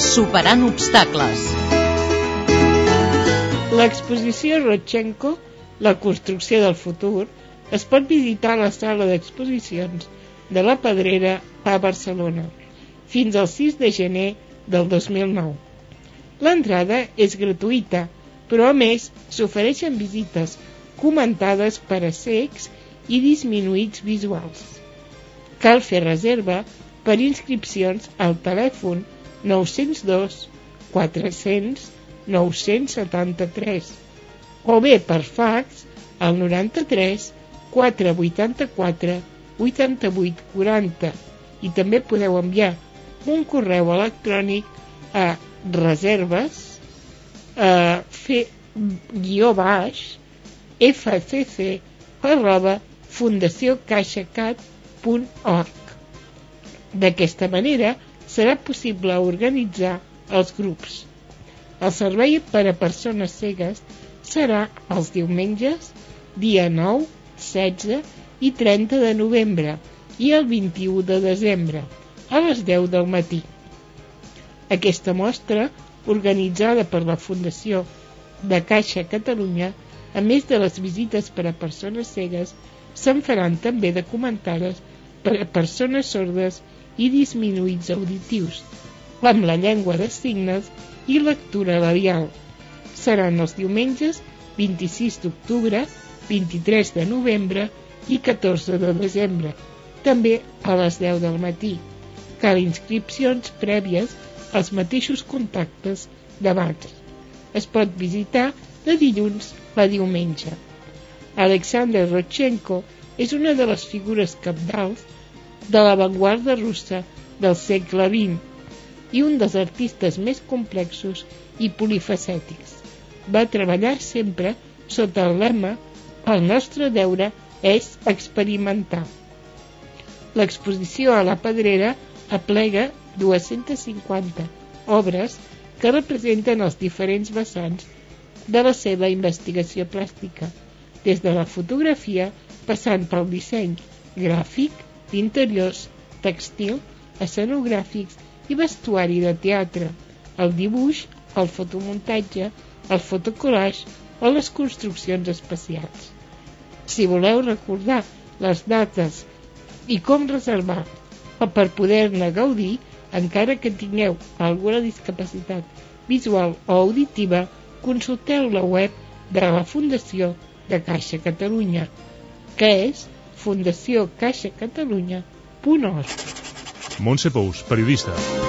Superant obstacles. L'exposició Rodchenko, la construcció del futur, es pot visitar a la sala d'exposicions de la Pedrera a Barcelona fins al 6 de gener del 2009. L'entrada és gratuïta, però a més s'ofereixen visites comentades per a cecs i disminuïts visuals. Cal fer reserva per inscripcions al telèfon 902 400 973 o bé per fax al 93 484 88 40 i també podeu enviar un correu electrònic a reserves a fer guió baix fcc arroba fundaciocaixacat.org D'aquesta manera serà possible organitzar els grups. El servei per a persones cegues serà els diumenges, dia 9, 16 i 30 de novembre i el 21 de desembre, a les 10 del matí. Aquesta mostra, organitzada per la Fundació de Caixa Catalunya, a més de les visites per a persones cegues, se'n faran també de per a persones sordes i disminuïts auditius, amb la llengua de signes i lectura labial. Seran els diumenges 26 d'octubre, 23 de novembre i 14 de desembre, també a les 10 del matí. Cal inscripcions prèvies als mateixos contactes d'abans. Es pot visitar de dilluns a diumenge. Alexander Rodchenko és una de les figures capdals de l'avantguarda russa del segle XX i un dels artistes més complexos i polifacètics. Va treballar sempre sota el lema el nostre deure és experimentar. L'exposició a la Pedrera aplega 250 obres que representen els diferents vessants de la seva investigació plàstica, des de la fotografia passant pel disseny gràfic, d'interiors, textil, escenogràfics i vestuari de teatre, el dibuix, el fotomuntatge, el fotocollage o les construccions especials. Si voleu recordar les dates i com reservar o per poder-ne gaudir, encara que tingueu alguna discapacitat visual o auditiva, consulteu la web de la Fundació de Caixa Catalunya, que és Fundació Caixa Catalunya.org. Montse Pous, periodista.